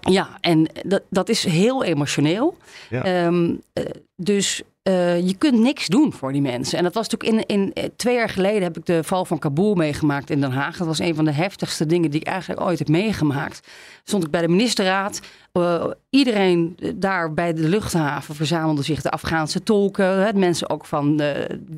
Ja, en dat, dat is heel emotioneel. Ja. Um, uh, dus uh, je kunt niks doen voor die mensen. En dat was natuurlijk in, in twee jaar geleden heb ik de val van Kabul meegemaakt in Den Haag. Dat was een van de heftigste dingen die ik eigenlijk ooit heb meegemaakt. Stond ik bij de ministerraad. Uh, iedereen daar bij de luchthaven verzamelde zich. De Afghaanse tolken, hè, mensen ook van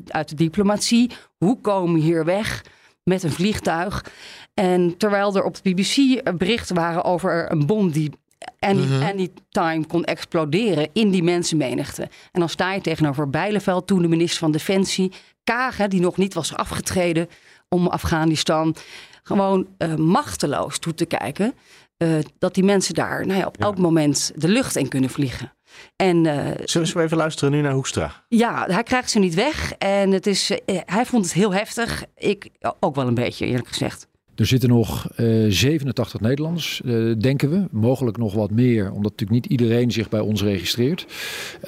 uit de diplomatie. Hoe komen we hier weg? met een vliegtuig. En terwijl er op de BBC berichten waren over een bom die any, -hmm. anytime kon exploderen in die mensenmenigte. En dan sta je tegenover Bijleveld, toen de minister van Defensie, Kagen, die nog niet was afgetreden om Afghanistan, gewoon uh, machteloos toe te kijken. Uh, dat die mensen daar nou ja, op ja. elk moment de lucht in kunnen vliegen. En, uh, Zullen we even luisteren nu naar Hoekstra? Ja, hij krijgt ze niet weg. En het is, hij vond het heel heftig. Ik ook wel een beetje, eerlijk gezegd. Er zitten nog uh, 87 Nederlanders, uh, denken we. Mogelijk nog wat meer, omdat natuurlijk niet iedereen zich bij ons registreert.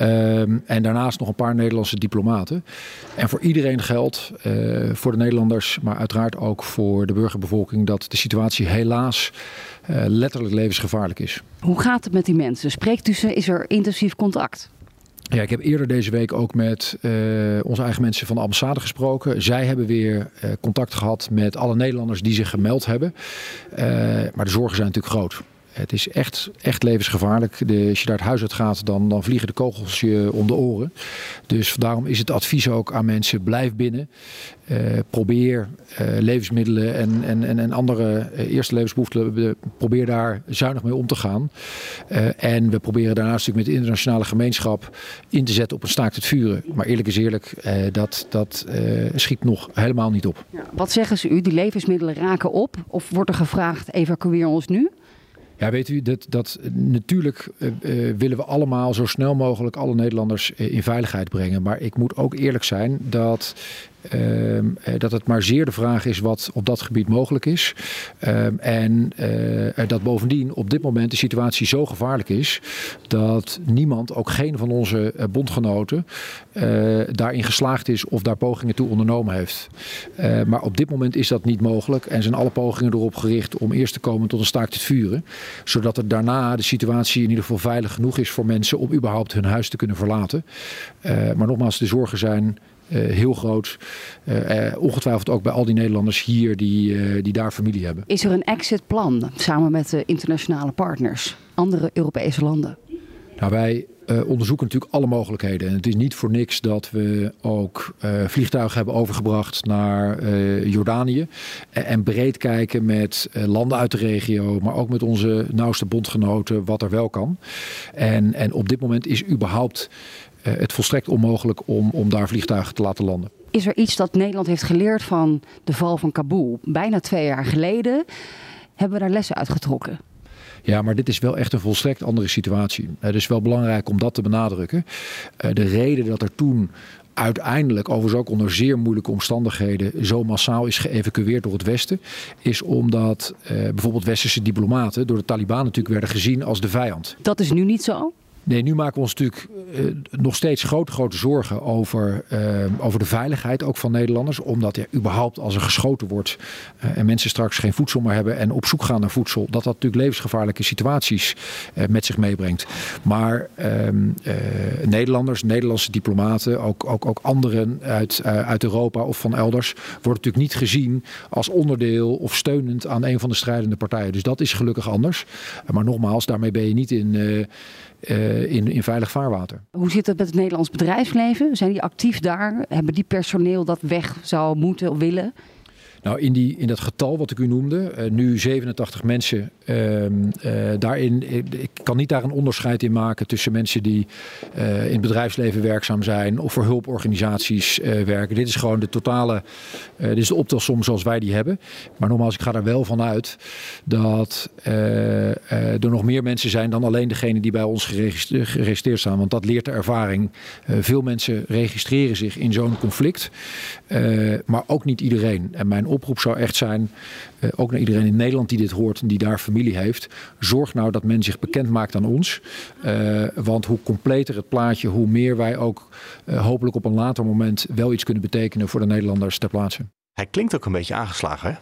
Um, en daarnaast nog een paar Nederlandse diplomaten. En voor iedereen geldt, uh, voor de Nederlanders, maar uiteraard ook voor de burgerbevolking, dat de situatie helaas letterlijk levensgevaarlijk is. Hoe gaat het met die mensen? Spreekt u ze? Is er intensief contact? Ja, ik heb eerder deze week ook met uh, onze eigen mensen van de ambassade gesproken. Zij hebben weer uh, contact gehad met alle Nederlanders die zich gemeld hebben. Uh, maar de zorgen zijn natuurlijk groot. Het is echt, echt levensgevaarlijk. De, als je daar het huis uit gaat, dan, dan vliegen de kogels je om de oren. Dus daarom is het advies ook aan mensen: blijf binnen. Uh, probeer uh, levensmiddelen en, en, en andere uh, eerste levensbehoeften. Probeer daar zuinig mee om te gaan. en we proberen daarnaast natuurlijk met de internationale gemeenschap in te zetten op een staakt het vuren. Maar eerlijk is eerlijk, dat, dat schiet nog helemaal niet op. Ja, wat zeggen ze u? Die levensmiddelen raken op? Of wordt er gevraagd: evacueer ons nu? Ja, weet u, dat, dat natuurlijk uh, uh, willen we allemaal zo snel mogelijk alle Nederlanders in veiligheid brengen. Maar ik moet ook eerlijk zijn dat eh, dat het maar zeer de vraag is wat op dat gebied mogelijk is. Ehm, en uh, dat bovendien op dit moment de situatie zo gevaarlijk is dat niemand, ook geen van onze bondgenoten, daarin geslaagd is of daar pogingen toe ondernomen heeft. maar op dit moment is dat niet mogelijk en zijn alle pogingen erop gericht om eerst te komen tot een staakt het vuren. Zodat er daarna de situatie in ieder geval veilig genoeg is voor mensen om überhaupt hun huis te kunnen verlaten. maar nogmaals, de zorgen zijn heel groot. Uh, uh, ongetwijfeld ook bij al die Nederlanders hier die, die daar familie hebben. Is er een exitplan samen met de internationale partners, andere Europese landen? Nou, wij onderzoeken natuurlijk alle mogelijkheden. En het is niet voor niks dat we ook vliegtuigen hebben overgebracht naar Jordanië. en breed kijken met landen uit de regio, maar ook met onze nauwste bondgenoten, wat er wel kan. En, en op dit moment is überhaupt uh, het volstrekt onmogelijk om, om daar vliegtuigen te laten landen. Is er iets dat Nederland heeft geleerd van de val van Kabul? Bijna twee jaar geleden hebben we daar lessen uitgetrokken. Ja, maar dit is wel echt een volstrekt andere situatie. Het is wel belangrijk om dat te benadrukken. Uh, de reden dat er toen uiteindelijk, overigens ook onder zeer moeilijke omstandigheden, zo massaal is geëvacueerd door het Westen, is omdat bijvoorbeeld westerse diplomaten door de Taliban natuurlijk werden gezien als de vijand. Dat is nu niet zo? Nee, nu maken we ons natuurlijk uh, nog steeds grote, grote zorgen over, uh, over de veiligheid ook van Nederlanders. Omdat ja, überhaupt als er geschoten wordt uh, en mensen straks geen voedsel meer hebben en op zoek gaan naar voedsel, dat dat natuurlijk levensgevaarlijke situaties met zich meebrengt. Maar ehm, Nederlanders, Nederlandse diplomaten, ook, ook, ook anderen uit, uit Europa of van elders, worden natuurlijk niet gezien als onderdeel of steunend aan een van de strijdende partijen. Dus dat is gelukkig anders. Maar nogmaals, daarmee ben je niet in uh, in, in veilig vaarwater. Hoe zit het met het Nederlands bedrijfsleven? Zijn die actief daar? Hebben die personeel dat weg zou moeten of willen? Nou, in, die, in dat getal wat ik u noemde, uh, nu 87 mensen, uh, uh, daarin, ik kan niet daar een onderscheid in maken tussen mensen die in het bedrijfsleven werkzaam zijn of voor hulporganisaties werken. Dit is gewoon de totale, dit is de optelsom zoals wij die hebben. Maar nogmaals, ik ga er wel van uit dat er nog meer mensen zijn dan alleen degene die bij ons geregistreerd staan. Want dat leert de ervaring. veel mensen registreren zich in zo'n conflict, maar ook niet iedereen. En mijn oproep zou echt zijn, uh, ook naar iedereen in Nederland die dit hoort en die daar familie heeft. Zorg nou dat men zich bekend maakt aan ons. Uh, want hoe completer het plaatje, hoe meer wij ook uh, hopelijk op een later moment wel iets kunnen betekenen voor de Nederlanders ter plaatse. Hij klinkt ook een beetje aangeslagen, hè?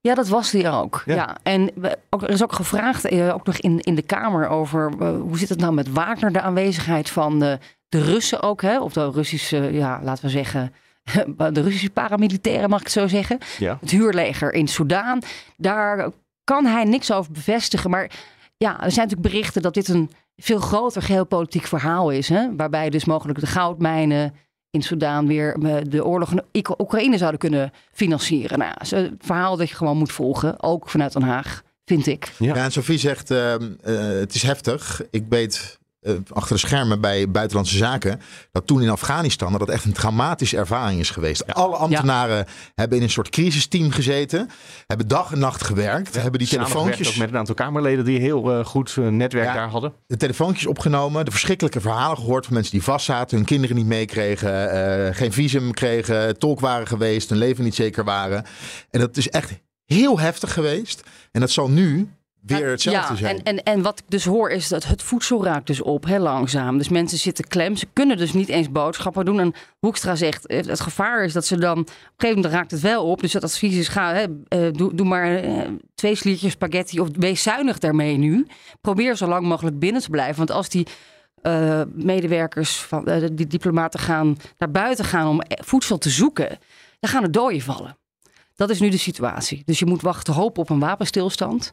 Ja, dat was hij ook. Ja. ja. En we, ook, er is ook gevraagd, ook nog in, in de Kamer, over hoe zit het nou met Wagner, de aanwezigheid van de, de Russen ook, hè? Of de Russische, ja, laten we zeggen, *laughs* de Russische paramilitairen, mag ik het zo zeggen. Ja. Het huurleger in Soudaan. Daar kan hij niks over bevestigen. Maar ja, er zijn natuurlijk berichten dat dit een veel groter geopolitiek verhaal is. Hè? Waarbij dus mogelijk de goudmijnen in Soudaan weer eh, de oorlog in Oekraïne zouden kunnen financieren. Nou, een verhaal dat je gewoon moet volgen, ook vanuit Den Haag, vind ik. Ja, ja en Sophie zegt, uh, uh, het is heftig. Ik weet achter de schermen bij Buitenlandse Zaken. Dat toen in Afghanistan dat, dat echt een traumatische ervaring is geweest. Ja. Alle ambtenaren ja. hebben in een soort crisisteam gezeten. Hebben dag en nacht gewerkt. Ja, hebben die telefoontjes. Ook met een aantal Kamerleden die heel uh, goed uh, netwerk daar hadden. De telefoontjes opgenomen. De verschrikkelijke verhalen gehoord van mensen die vastzaten. Hun kinderen niet meekregen. geen visum kregen. Tolk waren geweest. Hun leven niet zeker waren. En dat is echt heel heftig geweest. En dat zal nu weer hetzelfde ja, zijn. En, en, en wat ik dus hoor is dat het voedsel raakt dus op, heel langzaam. Dus mensen zitten klem. Ze kunnen dus niet eens boodschappen doen. En Hoekstra zegt, het gevaar is dat ze dan... Op een gegeven moment raakt het wel op. Dus het advies is, ga, hè, doe, doe maar twee sliertjes spaghetti... of wees zuinig daarmee nu. Probeer zo lang mogelijk binnen te blijven. Want als die... Uh, medewerkers van uh, die diplomaten gaan naar buiten gaan om voedsel te zoeken, dan gaan er doden vallen. Dat is nu de situatie. Dus je moet wachten, hopen op een wapenstilstand.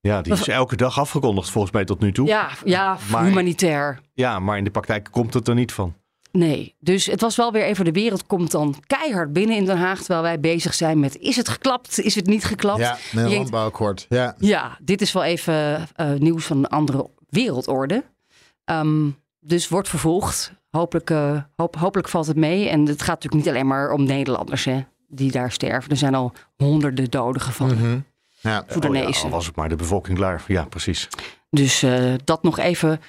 Ja, die is elke dag afgekondigd volgens mij tot nu toe. Ja, ja maar, humanitair. Ja, maar in de praktijk komt het er niet van. Nee, dus het was wel weer even de wereld komt dan keihard binnen in Den Haag. Terwijl wij bezig zijn met is het geklapt, is het niet geklapt. Ja, een landbouwakkoord. Ja. ja, dit is wel even uh, nieuws van een andere wereldorde. Um, dus wordt vervolgd. Hopelijk, uh, hoop, hopelijk valt het mee. En het gaat natuurlijk niet alleen maar om Nederlanders hè, die daar sterven. Er zijn al honderden doden gevallen. Mm -hmm. Ja. Oh ja, al was het maar de bevolking klaar. Ja, precies. Dus eh, dat nog even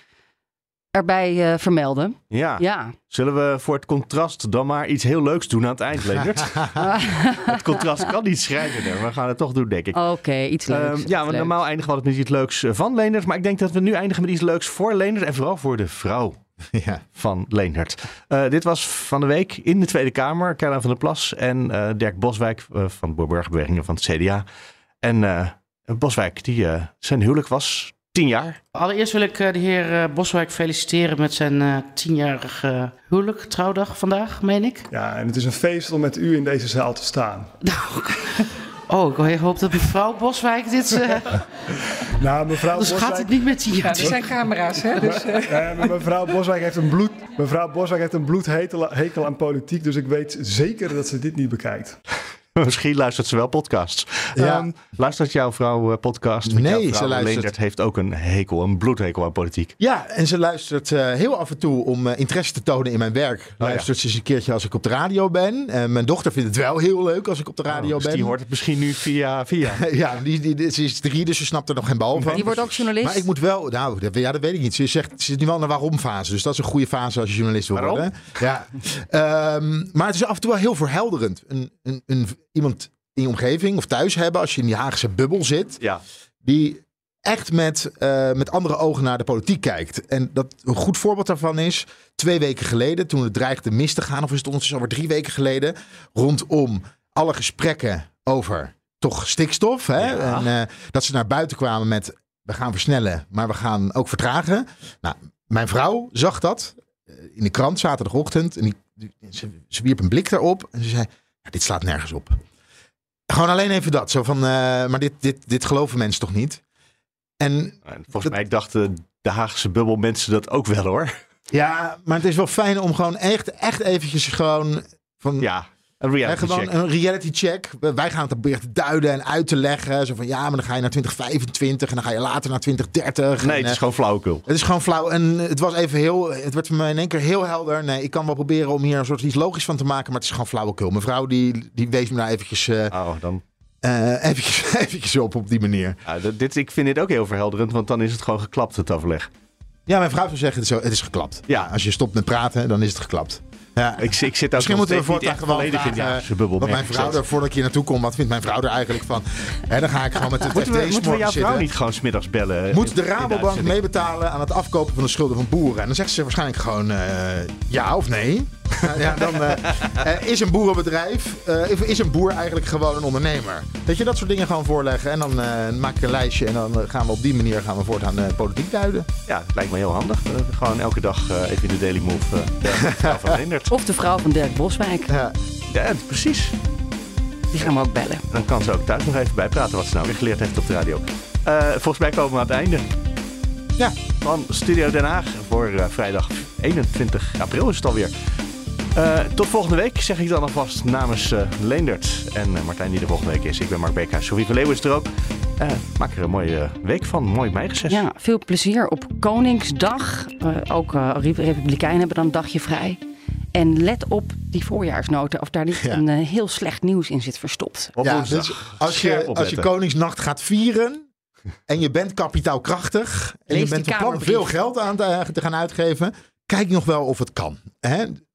erbij eh, vermelden. Ja. Ja. Zullen we voor het contrast dan maar iets heel leuks doen aan het eind, Leendert? *laughs* het contrast kan niet schrijven, we gaan het toch doen, denk ik. Oké, iets leuks. Ehm, ja, want normaal eindigen we altijd met iets leuks eh, van Leendert. Maar ik denk dat we nu eindigen met iets leuks voor Leendert. En vooral voor de vrouw *laughs* Ja. van Leendert. Eh, dit was van de week in de Tweede Kamer. Caroline van der Plas en eh, Dirk Boswijk van de Boerburgerbewegingen van het CDA. En eh, Boswijk, die eh, zijn huwelijk was tien jaar. Allereerst wil ik eh, de heer eh, Boswijk feliciteren met zijn eh, tienjarige huwelijk, trouwdag vandaag, meen ik. Ja, en het is een feest om met u in deze zaal te staan. *laughs* Oh, ik hoop dat mevrouw Boswijk dit... eh *laughs* Nou, mevrouw dus gaat het niet met die... Ja, er zijn camera's, hè? Dus, eh, Ja, mevrouw Boswijk heeft een bloed, mevrouw Boswijk heeft een bloedhekel hekel aan politiek, dus ik weet zeker dat ze dit niet bekijkt. *laughs* Misschien luistert ze wel podcasts. Ja. Ehm, luistert jouw vrouw eh, podcast? Nee, jouw ze vrouw, luistert- Leendert heeft ook een hekel, een bloedhekel aan politiek. Ja, en ze luistert eh, heel af en toe om eh, interesse te tonen in mijn werk. ja. Luistert ze eens een keertje als ik op de radio ben. En mijn dochter vindt het wel heel leuk als ik op de radio Dus ben. die hoort het misschien nu via... via. *laughs* Ja, die, die, die- ze is drie, dus ze snapt er nog geen bal van. Die wordt ook journalist. Maar ik moet wel, nou, dat, ja, dat weet ik niet. Ze zegt, ze zit nu wel in de waarom-fase. Dus dat is een goede fase als je journalist wil worden. Ja. Ehm, maar het is af en toe wel heel verhelderend. Een, een, een, iemand in je omgeving of thuis hebben, als je in die Haagse bubbel zit, Ja. die echt met, eh, met andere ogen naar de politiek kijkt. En dat een goed voorbeeld daarvan is, twee weken geleden, toen het dreigde mis te gaan, of is het ondertussen alweer drie weken geleden, rondom alle gesprekken over toch stikstof. Hè? Ja. En eh, dat ze naar buiten kwamen met, we gaan versnellen, maar we gaan ook vertragen. Nou, mijn vrouw zag dat eh, in de krant zaterdagochtend. En die, die- ze, ze wierp een blik daarop en ze zei, ja, dit slaat nergens op. Gewoon alleen even dat. Zo van, eh, maar dit, dit, dit geloven mensen toch niet? En En volgens mij dachten de Haagse bubbel mensen dat ook wel hoor. ja, maar het is wel fijn om gewoon echt, echt eventjes gewoon van... Ja, een reality gewoon check. een reality check. Wij gaan het proberen te duiden en uit te leggen. Zo van ja, maar dan ga je naar 2025 en dan ga je later naar 2030. Nee, En, het is eh, gewoon flauwekul. Het is gewoon flauw. En het was even heel. Het werd voor mij in één keer heel helder. Nee, ik kan wel proberen om hier een soort iets logisch van te maken. Maar het is gewoon flauwekul. Mevrouw die, die wees me daar eventjes, eh, Oh, dan... eh, eventjes, *laughs* eventjes op op die manier. Ja, dit, ik vind dit ook heel verhelderend, want dan is het gewoon geklapt, het overleg. Ja, mijn vrouw zou zeggen: het is, het is geklapt. Ja. Als je stopt met praten, dan is het geklapt. Ja. Ik, ik zit ook Misschien moeten we voortaan gewoon volledig in de vragen bubbel. wat mijn vrouw er, voordat ik hier naartoe kom, wat vindt mijn vrouw er eigenlijk van? Hè, dan ga ik gewoon met de *laughs* Moeten we, moeten we jouw zitten. vrouw niet gewoon smiddags bellen? eh, Moet de Rabobank meebetalen aan het afkopen van de schulden van boeren? En dan zegt ze waarschijnlijk gewoon eh, ja of nee. *laughs* ja, dan eh, is een boerenbedrijf, eh, is een boer eigenlijk gewoon een ondernemer? Dat je dat soort dingen gewoon voorleggen en dan eh, maak ik een lijstje en dan gaan we op die manier gaan we voortaan de politiek duiden. Ja, het lijkt me heel handig. Gewoon elke dag eh, even in de Daily Move uh, de *laughs* vrouw van Leendert. Of de vrouw van Dirk Boswijk. Ja. Ja, precies. Die gaan we ook bellen. Dan kan ze ook thuis nog even bijpraten wat ze nou weer geleerd heeft op de radio. Eh, volgens mij komen we aan het einde. Ja. Van Studio Den Haag voor vrijdag 21 april is het alweer. Eh, tot volgende week zeg ik dan alvast namens eh, Leendert en eh, Martijn die de volgende week is. Ik ben Mark Beekhuis. Sofie van Leeuwen is er ook. Eh, maak er een mooie week van. Mooi meireces. Ja, veel plezier op Koningsdag. Eh, ook eh, Re- Republikeinen hebben dan een dagje vrij. En let op die voorjaarsnota of daar niet Ja. een heel slecht nieuws in zit verstopt. Op Ja, woensdag. dus als je, als je. Koningsnacht gaat vieren en je bent kapitaalkrachtig en Lees je bent van plan veel geld aan te, te gaan uitgeven, kijk nog wel of het kan. Hè?